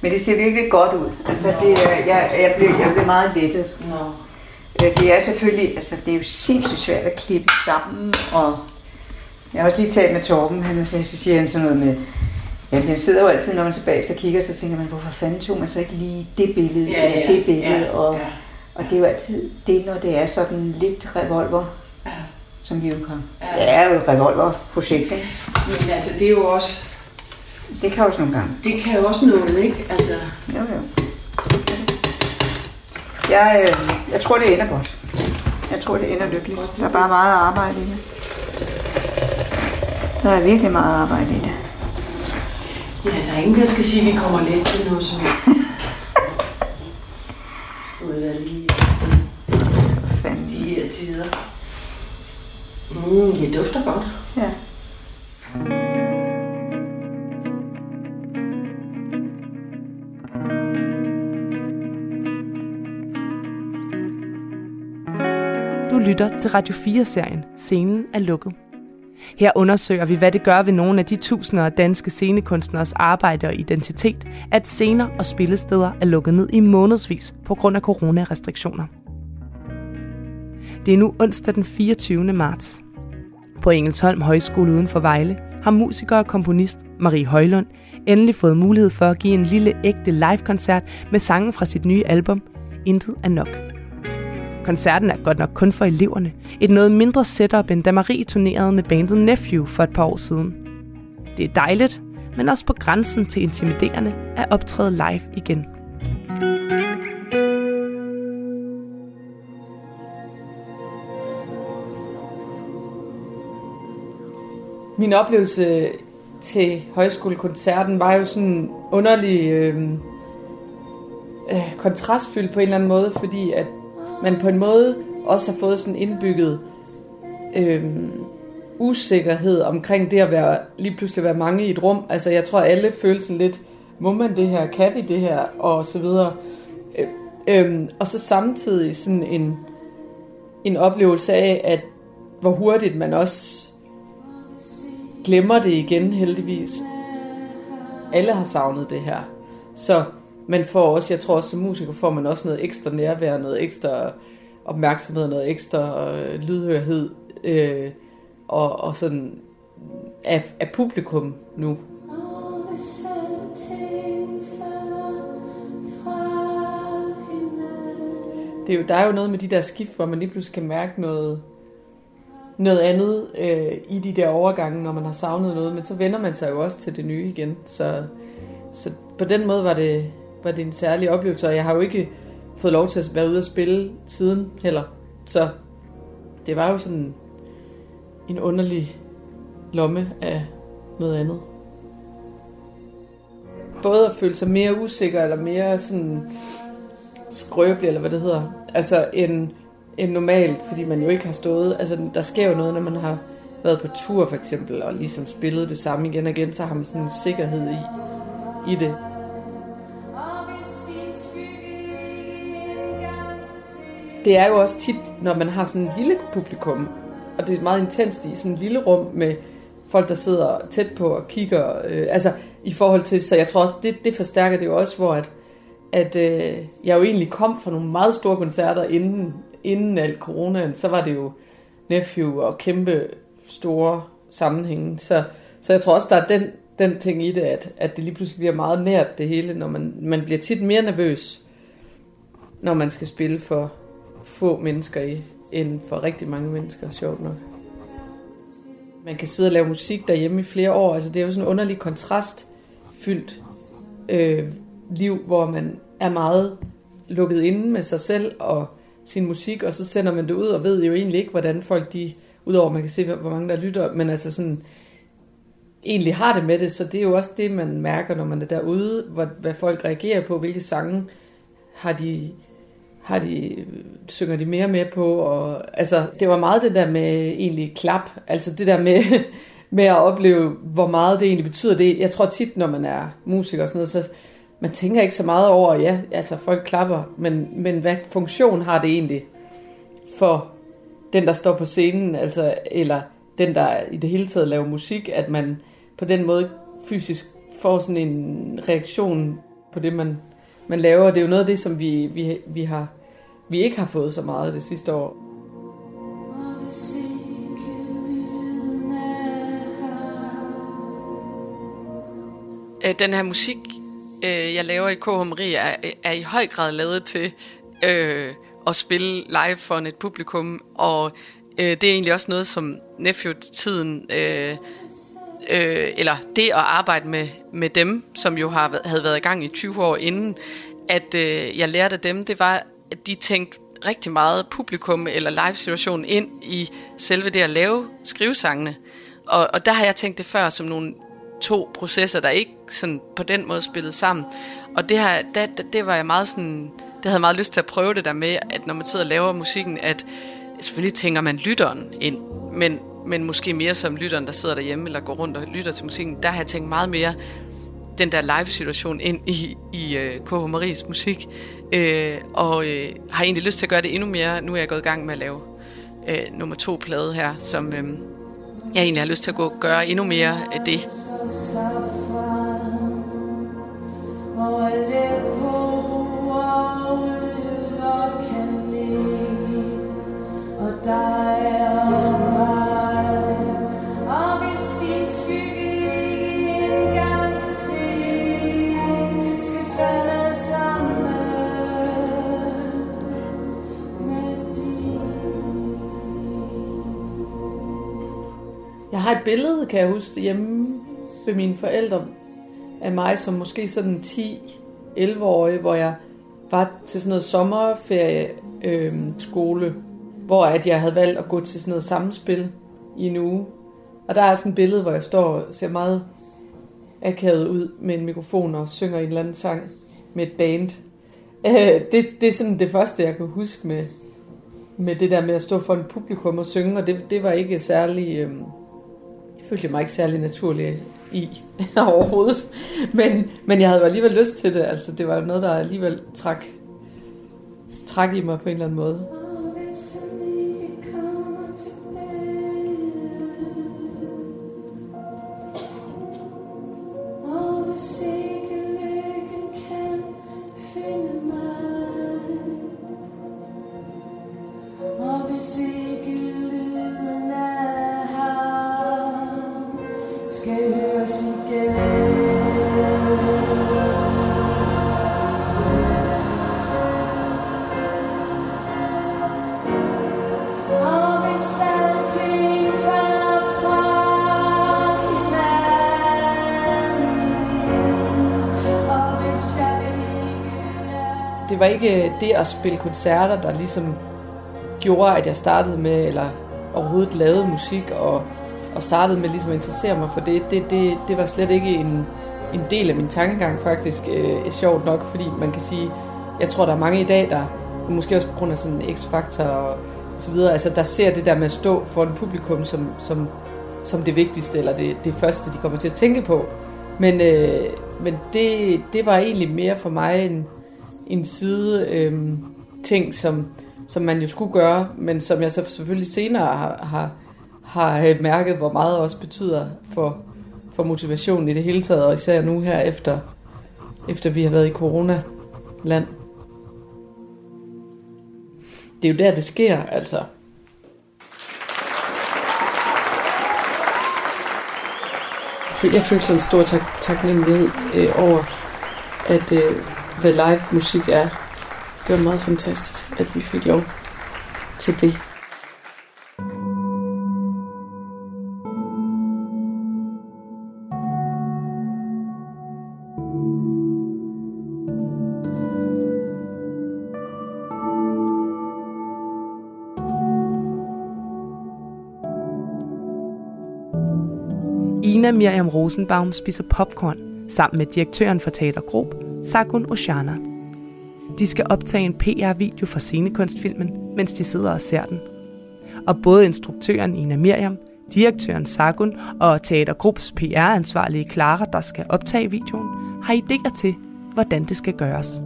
men det ser virkelig godt ud. Altså, det, er- jeg, jeg, blev, jeg blev meget lettet. Øh, Det er selvfølgelig, altså det er jo sindssygt svært at klippe sammen, og jeg har også lige talt med Torben, han, så, så siger han sådan noget med, ja, man sidder jo altid, når man så bagefter kigger, så tænker man, hvorfor fanden tog man så ikke lige det billede, Ja, eller ja, det billede, ja, og, ja. og det er jo altid det, når det er sådan lidt revolver, Ja. som vi jo kan. Ja. Det er jo revolverprojekt, ikke? Men altså, det er jo også... Det kan også nogle gange. Det kan jo også noget, ikke? Altså, Jo, jo. Jeg, øh, jeg tror, det ender godt. Jeg tror, det ender lykkeligt. Der er bare meget arbejde i det. Der er virkelig meget arbejde i det. Ja, der er ingen, der skal sige, at vi kommer let til noget som helst. Ud af lige Fanden. de her tider. Mm, det dufter godt. Ja. Du lytter til Radio 4-serien Scenen er lukket. Her undersøger vi, hvad det gør ved nogle af de tusinder af danske scenekunstneres arbejde og identitet, at scener og spillesteder er lukket ned i månedsvis på grund af coronarestriktioner. Det er nu onsdag den 24. marts. På Engelsholm Højskole uden for Vejle har musiker og komponist Marie Højlund endelig fået mulighed for at give en lille ægte live-koncert med sange fra sit nye album Intet er nok. Koncerten er godt nok kun for eleverne. Et noget mindre setup, end da Marie turnerede med bandet Nephew for et par år siden. Det er dejligt, men også på grænsen til intimiderende at optræde live igen. Min oplevelse til højskolekoncerten var jo sådan underlig øh, øh, kontrastfyldt på en eller anden måde, fordi at man på en måde også har fået sådan indbygget øh, usikkerhed omkring det at være, lige pludselig være mange i et rum. Altså jeg tror alle føler sådan lidt, må man det her, kan vi det her, og så videre. Øh, øh, og så samtidig sådan en, en oplevelse af, at hvor hurtigt man også glemmer det igen heldigvis. Alle har savnet det her. Så man får også, jeg tror også som musiker får man også noget ekstra nærvær, noget ekstra opmærksomhed, noget ekstra øh, lydhørhed øh, og, og sådan af, af publikum nu. Det er jo, der er jo noget med de der skift, hvor man lige pludselig kan mærke noget, noget andet øh, i de der overgange, når man har savnet noget, men så vender man sig jo også til det nye igen. Så, så på den måde var det, var det en særlig oplevelse, og jeg har jo ikke fået lov til at være ude og spille siden heller. Så det var jo sådan en underlig lomme af noget andet. Både at føle sig mere usikker, eller mere sådan skrøbelig, eller hvad det hedder, altså end, end normalt, fordi man jo ikke har stået, altså der sker jo noget, når man har været på tur for eksempel, og ligesom spillet det samme igen og igen, så har man sådan en sikkerhed i, i det. Det er jo også tit, når man har sådan en lille publikum, og det er meget intenst i sådan en lille rum med folk, der sidder tæt på og kigger, øh, altså i forhold til, så jeg tror også, det, det forstærker det jo også, hvor at, at øh, jeg jo egentlig kom fra nogle meget store koncerter inden, inden alt coronaen, så var det jo Nephew og kæmpe store sammenhænge, så, så jeg tror også, der er den, den ting i det, at, at det lige pludselig bliver meget nært det hele, når man, man bliver tit mere nervøs, når man skal spille for få mennesker i, end for rigtig mange mennesker, sjovt nok. Man kan sidde og lave musik derhjemme i flere år, altså det er jo sådan en underlig kontrastfyldt øh, liv, hvor man er meget lukket inde med sig selv og sin musik, og så sender man det ud og ved jo egentlig ikke, hvordan folk de, udover man kan se, hvor mange der lytter, men altså sådan, egentlig har det med det, så det er jo også det, man mærker, når man er derude, hvad, hvad folk reagerer på, hvilke sange har de, har de, synger de mere med på, og altså, det var meget det der med egentlig klap, altså det der med, med at opleve, hvor meget det egentlig betyder. Det, jeg tror tit, når man er musiker og sådan noget, så man tænker ikke så meget over, ja, altså folk klapper, men, men hvad funktion har det egentlig for den, der står på scenen, altså, eller den, der i det hele taget laver musik, at man på den måde fysisk får sådan en reaktion på det, man, man laver. Det er jo noget af det, som vi, vi, vi, har, vi ikke har fået så meget det sidste år. Øh, den her musik, øh, jeg laver i KH Marie, er, er i høj grad lavet til øh, at spille live for et publikum, og øh, det er egentlig også noget, som Nephew-tiden, øh, øh, eller det at arbejde med, med dem, som jo har, havde været i gang i 20 år inden, at øh, jeg lærte af dem, det var, at de tænkte rigtig meget publikum eller live-situationen ind i selve det at lave skrivesangene. Og, og der har jeg tænkt det før som nogle to processer, der ikke sådan på den måde spillede sammen. Og det, her, det, det, det var jeg meget sådan, det havde jeg meget lyst til at prøve det der med, at når man sidder og laver musikken, at selvfølgelig tænker man lytteren ind, men, men måske mere som lytteren, der sidder derhjemme eller går rundt og lytter til musikken. Der har jeg tænkt meget mere den der live-situation ind i, i øh, uh, KH Maries musik, øh, og øh, har egentlig lyst til at gøre det endnu mere. Nu er jeg gået i gang med at lave øh, nummer to plade her, som øh, jeg egentlig har lyst til at gå gøre endnu mere af det. Og Aleppo og Og dig har et billede, kan jeg huske, hjemme ved mine forældre af mig som måske sådan 10-11-årig, hvor jeg var til sådan noget sommerferie øh, skole, hvor at jeg havde valgt at gå til sådan noget samspil i en uge. Og der er sådan et billede, hvor jeg står og ser meget akavet ud med en mikrofon og synger en eller anden sang med et band. Øh, det, det er sådan det første, jeg kan huske med, med det der med at stå for en publikum og synge, og det, det var ikke særlig... Øh, jeg mig ikke særlig naturlig i overhovedet. Men, men jeg havde alligevel lyst til det. Altså, det var jo noget, der alligevel trak, trak i mig på en eller anden måde. Skal høres igen fra Det var ikke det at spille koncerter, der ligesom gjorde, at jeg startede med, eller overhovedet lavede musik, og, og startede med ligesom at interessere mig for det. Det, det, det var slet ikke en, en del af min tankegang faktisk, øh, sjovt nok, fordi man kan sige, jeg tror, der er mange i dag, der måske også på grund af sådan en x-faktor og så videre, altså der ser det der med at stå for en publikum som, som, som det vigtigste, eller det, det første, de kommer til at tænke på. Men, øh, men det, det var egentlig mere for mig en, en side øh, ting, som, som man jo skulle gøre, men som jeg så selvfølgelig senere har, har, har øh, mærket, hvor meget også betyder for, for motivationen i det hele taget, og især nu her efter, efter vi har været i corona-land. Det er jo der, det sker, altså. Jeg føler sådan en stor tak, taknemmelighed øh, over, at øh, hvad live musik er. Det var meget fantastisk, at vi fik lov til det. Ina Miriam Rosenbaum spiser popcorn sammen med direktøren for Teater Grob, Sakun Oshana. De skal optage en PR-video for scenekunstfilmen, mens de sidder og ser den. Og både instruktøren Ina Miriam, Direktøren Sagun og Teatergrupps PR-ansvarlige Clara, der skal optage videoen, har idéer til, hvordan det skal gøres.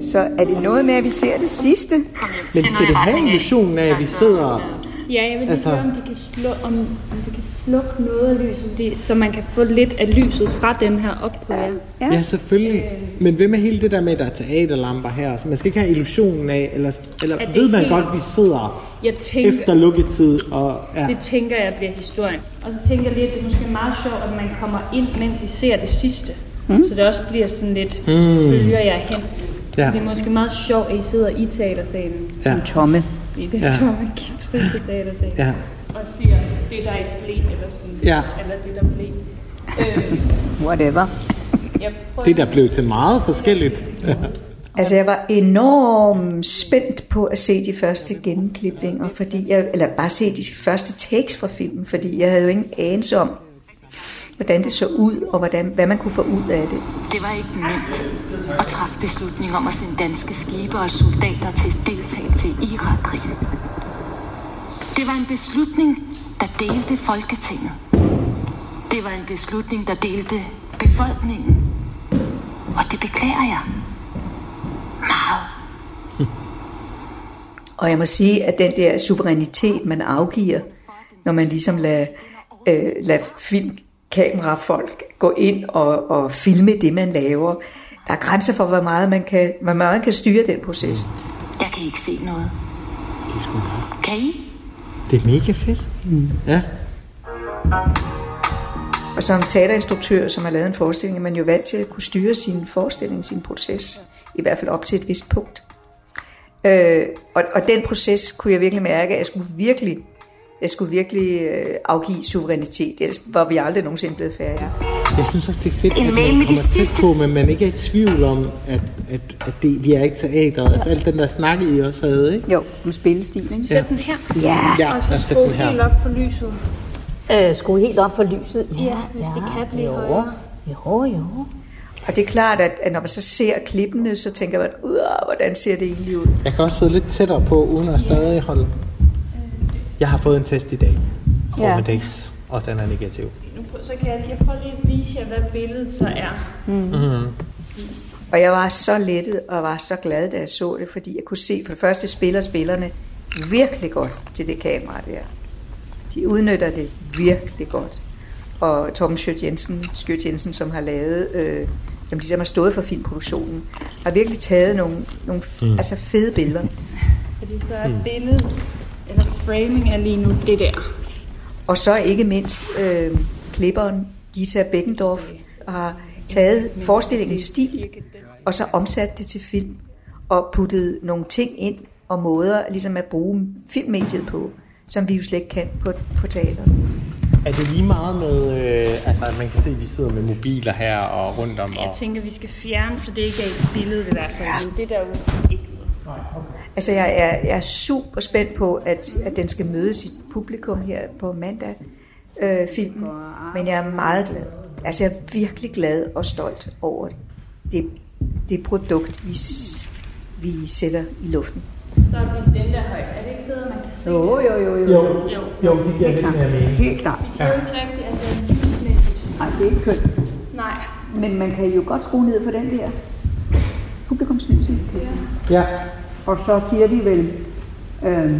Så er det noget med, at vi ser det sidste? Men skal det have illusionen af, at vi sidder... Ja, jeg vil lige Altså- høre, om de kan, slå, om, slukke noget af lyset, fordi, så man kan få lidt af lyset fra den her op på jer. Ja. ja, selvfølgelig. Men hvad med hele det der med, at der er teaterlamper her? Så man skal ikke have illusionen af, eller, eller Er det ved man helt- godt, at vi sidder Jeg tænker, efter lukketid? Og, ja. Det tænker jeg bliver historien. Og så tænker jeg lige, at det er måske meget sjovt, at man kommer ind, mens I ser det sidste. Mm. Så det også bliver sådan lidt, Mm. følger jeg hen. Ja. Det er måske meget sjovt, at I sidder i teatersalen. Ja. Den tomme. I den Ja. tomme, triste teatersal. Ja. Og siger, det der ikke blev, eller sådan. Ja. Eller det der blev. Øh, Whatever. jeg Det der blev til meget forskelligt. Altså, jeg var enormt spændt på at se de første gennemklipninger, fordi jeg, eller bare se de første takes fra filmen, fordi jeg havde jo ingen anelse om, hvordan det så ud, og hvordan, hvad man kunne få ud af det. Det var ikke nemt at træffe beslutning om at sende danske skibe og soldater til deltagelse i Irakkrigen. Det var en beslutning, der delte Folketinget. Det var en beslutning, der delte befolkningen. Og det beklager jeg. Meget. Og jeg må sige, at den der suverænitet, man afgiver, når man ligesom lader, øh, lader filmkamerafolk gå ind og, og filme det, man laver, der er grænser for, hvor meget man kan, hvor meget man kan styre den proces. Jeg kan ikke se noget. Kan I? Det er mega fedt. Mm. Ja. Og som teaterinstruktør, som har lavet en forestilling, er man jo vant til at kunne styre sin forestilling, sin proces, i hvert fald op til et vist punkt. Øh, og, og den proces kunne jeg virkelig mærke, at jeg skulle virkelig, jeg skulle virkelig øh, afgive suverænitet, ellers var vi aldrig nogensinde blevet færdige. Jeg synes også, det er fedt, En at man med kommer tæt sidste- på, men man ikke er i tvivl om, at, at, at det, vi er ikke teateret. Altså alt den der snakke, I også havde, ikke? Jo, med spillestil, ikke? Sæt den her. Ja. Ja, og så skru helt op for lyset. Øh, skru helt op for lyset. Ja, hvis det kan blive jo. højere. Jo, jo. Og det er klart, at, at når man så ser klippene, så tænker man, ud hvordan ser det egentlig ud? Jeg kan også sidde lidt tættere på, uden at stadig holde... Jeg har fået en test i dag. Ja. Ja. Og den er negativ. Nu prøv, så kan jeg, jeg prøver lige at vise jer, hvad billedet så er. Mm. Mm. Og jeg var så lettet og var så glad, da jeg så det, fordi jeg kunne se, for det første spiller spillerne virkelig godt til det kamera der. De udnytter det virkelig godt. Og Torben Schødt Jensen, Schødt Jensen, som har lavet, øh, som ligesom har stået for filmproduktionen, har virkelig taget nogle, nogle Mm. altså fede billeder. Fordi så er billedet, framing er lige nu det der. Og så ikke mindst øh, klipperen Gita Beckendorf har taget forestillingens stil, og så omsat det til film, og puttet nogle ting ind og måder ligesom at bruge filmmediet på, som vi jo slet ikke kan på, på teater. Er det lige meget med, øh, altså at man kan se, at vi sidder med mobiler her og rundt om? Jeg Og... tænker, vi skal fjerne, så det ikke er et billede i hvert fald. Men det der er jo ikke Altså jeg er, jeg er super spændt på, at, at den skal møde sit publikum her på mandag, øh, filmen. Men jeg er meget glad. Altså jeg er virkelig glad og stolt over det, det produkt, vi, vi sætter i luften. Så er det den der højt. Er det ikke bedre, man kan se Jo, det? jo, jo, jo. Jo, jo det giver lidt mere mening. Helt klart. Det er jo ikke rigtigt, altså lysmæssigt. Nej, det er ikke kønt. Nej. Men man kan jo godt skrue ned for den der publikumslys. Ja. Ja. Og så siger vi vel, øh,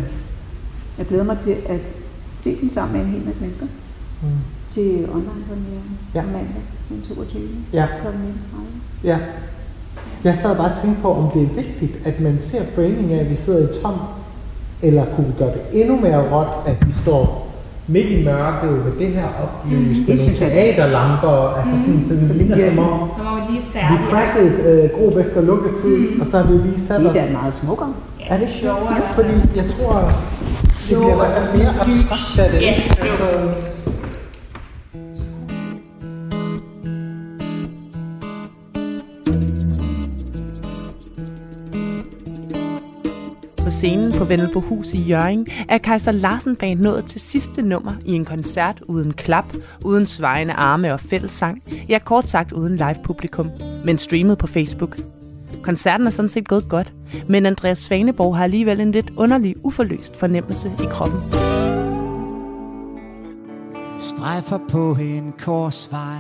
jeg glæder mig til at se den sammen med en hel masse mennesker Mm. til online premiere Ja. mandag den 22. Ja. kl. 19.30. Ja. Jeg sad bare og tænkte på, om det er vigtigt, at man ser framing af, at vi sidder i tom, eller kunne vi gøre det endnu mere råt, at vi står midt i mørket med det her oplyst, Mm, det nogle teaterlamper, altså sådan, så det ligner som om, vi færdig. crashede øh, gruppe efter lukketid, Mm. og så har vi lige sat Det er os. meget smukkere. Er det sjovt? sjovere, Ja, fordi jeg tror, det bliver i hvert fald mere abstrakt af det. Ja, ikke? Scenen På scenen på Hus i Jørgen er Kaiser Larsen Band nået til sidste nummer i en koncert uden klap, uden svejende arme og fællessang, ja kort sagt uden live publikum, men streamet på Facebook. Koncerten er sådan set gået godt, men Andreas Svaneborg har alligevel en lidt underlig, uforløst fornemmelse i kroppen. strejfer på en korsvej.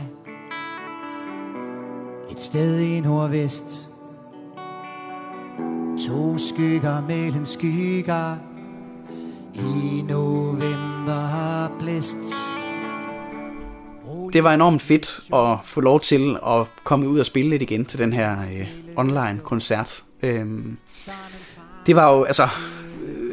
Et sted i nordvest. To skygger mellem skygger. I november blæst. Det var enormt fedt at få lov til at komme ud og spille lidt igen til den her øh, online koncert. Øhm, det var jo, altså,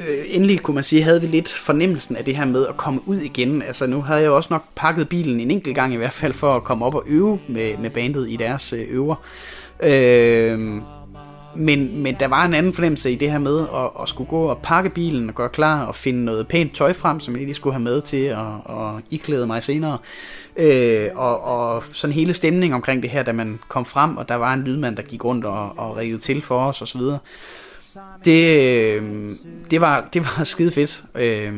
øh, endelig kunne man sige, havde vi lidt fornemmelsen af det her med at komme ud igen. Altså nu havde jeg jo også nok pakket bilen en enkelt gang i hvert fald for at komme op og øve med, med bandet i deres øh, øver. Øhm, men, men der var en anden fornemmelse i det her med at, at skulle gå og pakke bilen og gøre klar og finde noget pænt tøj frem, som jeg lige skulle have med til at, at iklæde mig senere. Øh, og, og sådan hele stemningen omkring det her, da man kom frem, og der var en lydmand, der gik rundt og, og ringede til for os osv. Det, øh, det, var, det var skide fedt øh,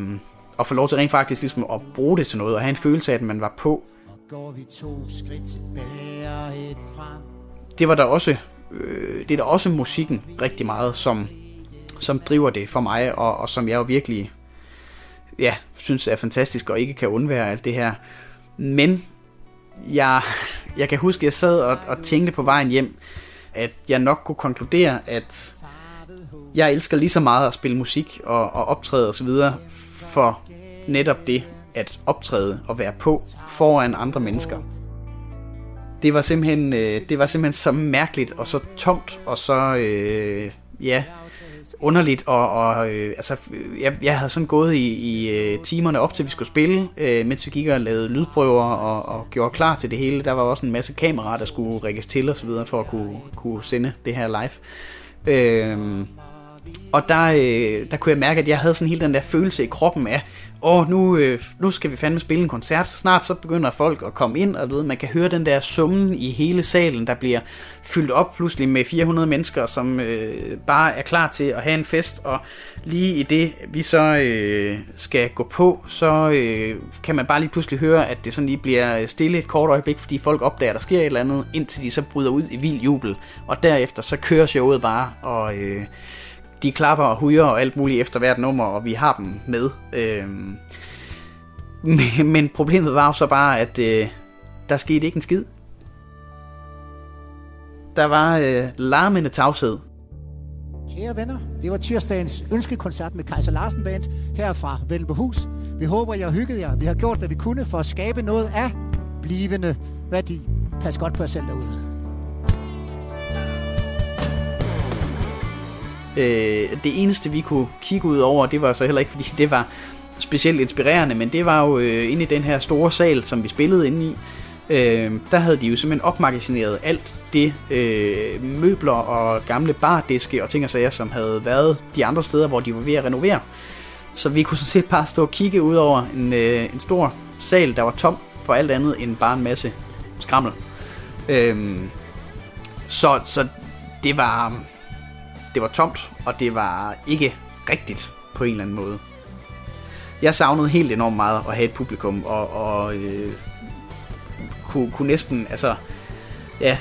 at få lov til rent faktisk ligesom at bruge det til noget, og have en følelse af, at man var på. Går vi to skridt tilbage og et frem. det var der også, øh, det er da også musikken rigtig meget, som, som driver det for mig, og, og som jeg jo virkelig ja, synes er fantastisk, og ikke kan undvære alt det her. Men jeg, jeg kan huske, at jeg sad og, og tænkte på vejen hjem, at jeg nok kunne konkludere, at jeg elsker lige så meget at spille musik og, og optræde osv. for netop det at optræde og være på foran andre mennesker det var simpelthen, øh, det var simpelthen så mærkeligt og så tomt og så øh, ja underligt og, og øh, altså jeg, jeg havde sådan gået i, i øh, timerne op til vi skulle spille, øh, mens vi gik og lavede lydprøver og, og gjorde klar til det hele. Der var også en masse kameraer der skulle rækkes til og så videre for at kunne, kunne sende det her live. Øh, og der, øh, der kunne jeg mærke, at jeg havde sådan hele den der følelse i kroppen af, åh, nu, øh, nu skal vi fandme spille en koncert. Snart så begynder folk at komme ind, og du ved, man kan høre den der summen i hele salen, der bliver fyldt op pludselig med 400 mennesker, som øh, bare er klar til at have en fest. Og lige i det, vi så øh, skal gå på, så øh, kan man bare lige pludselig høre, at det sådan lige bliver stille et kort øjeblik, fordi folk opdager, at der sker et eller andet, indtil de så bryder ud i vild jubel. Og derefter så kører showet bare, og... Øh, de klapper og hujer og alt muligt efter hvert nummer, og vi har dem med. Øh, men, men problemet var jo så bare, at øh, der skete ikke en skid. Der var øh, larmende tavshed. Kære venner, det var tirsdagens ønskekoncert med Kaiser Larsen Band her fra Vellenbohus. Vi håber, I har hygget jer. Vi har gjort, hvad vi kunne for at skabe noget af blivende værdi. Pas godt på jer selv derude. Øh, det eneste, vi kunne kigge ud over, det var så heller ikke, fordi det var specielt inspirerende, men det var jo øh, inde i den her store sal, som vi spillede inde i. Øh, der havde de jo simpelthen opmagasineret alt det øh, møbler og gamle bardiske og ting og sager, som havde været de andre steder, hvor de var ved at renovere. Så vi kunne sådan set bare stå og kigge ud over en, øh, en stor sal, der var tom for alt andet end bare en masse skrammel. Øh, så, så det var det var tomt, og det var ikke rigtigt på en eller anden måde. Jeg savnede helt enormt meget at have et publikum, og, og øh, kunne, kunne næsten, altså, ja,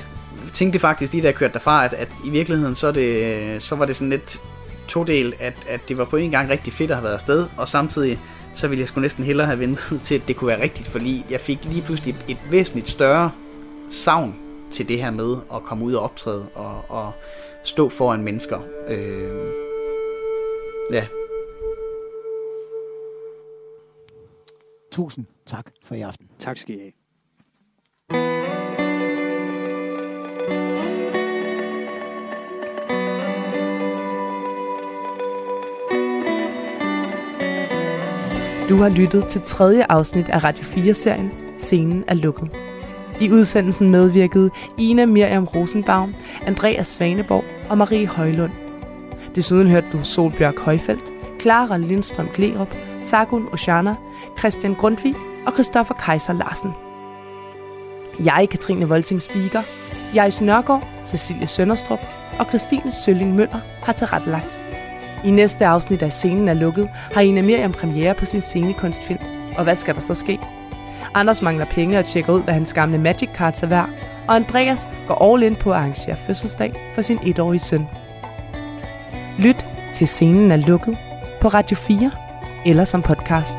tænkte faktisk lige da jeg kørte derfra, at, at i virkeligheden, så, det, så var det sådan lidt todel, at, at det var på en gang rigtig fedt at have været afsted, og samtidig så ville jeg sgu næsten hellere have ventet til, at det kunne være rigtigt, fordi jeg fik lige pludselig et væsentligt større savn til det her med at komme ud og optræde og, og stå foran mennesker. Øh, ja. Tusind tak for i aften. Tak skal I have. Du har lyttet til tredje afsnit af Radio 4-serien Scenen er lukket. I udsendelsen medvirkede Ina Miriam Rosenbaum, Andreas Svaneborg og Marie Højlund. Desuden hørte du Solbjørg Højfeldt, Clara Lindstrøm Glerup, Sagun Oshana, Christian Grundtvig og Christoffer Kaiser Larsen. Jeg, Katrine Volting Spiker, Jais Nørgaard, Cecilie Sønderstrup og Christine Sølling Møller har tilrettelagt. I næste afsnit af Scenen er lukket har Ina Miriam premiere på sin scenekunstfilm. Og hvad skal der så ske? Anders mangler penge og tjekker ud, hvad hans gamle Magic Cards er værd, og Andreas går all in på at arrangere fødselsdag for sin etårige søn. Lyt til Scenen er lukket på Radio 4 eller som podcast.